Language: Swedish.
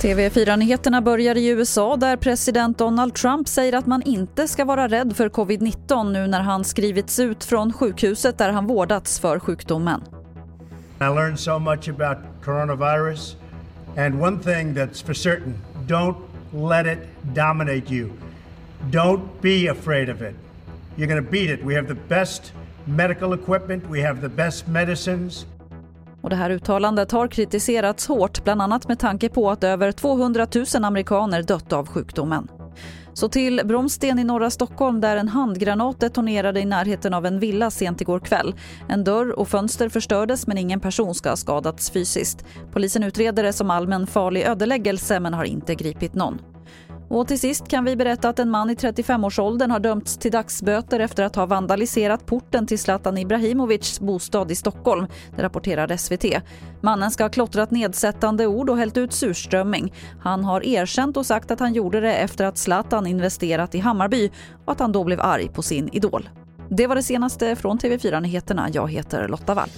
TV4-nyheterna börjar i USA där president Donald Trump säger att man inte ska vara rädd för covid-19 nu när han skrivits ut från sjukhuset där han vårdats för sjukdomen. I learned so much about coronavirus and one thing that's for certain, don't let it dominate you. Don't be afraid of it. You're going to beat it. We have the best medical equipment, we have the best medicines. Och det här uttalandet har kritiserats hårt, bland annat med tanke på att över 200 000 amerikaner dött av sjukdomen. Så till Bromsten i norra Stockholm där en handgranat detonerade i närheten av en villa sent igår kväll. En dörr och fönster förstördes men ingen person ska ha skadats fysiskt. Polisen utreder det som allmän farlig ödeläggelse men har inte gripit någon. Och till sist kan vi berätta att en man i 35-årsåldern har dömts till dagsböter efter att ha vandaliserat porten till Zlatan Ibrahimovics bostad i Stockholm, det rapporterar SVT. Mannen ska ha klottrat nedsättande ord och hällt ut surströmming. Han har erkänt och sagt att han gjorde det efter att Zlatan investerat i Hammarby och att han då blev arg på sin idol. Det var det senaste från TV4 Nyheterna. Jag heter Lotta Wall.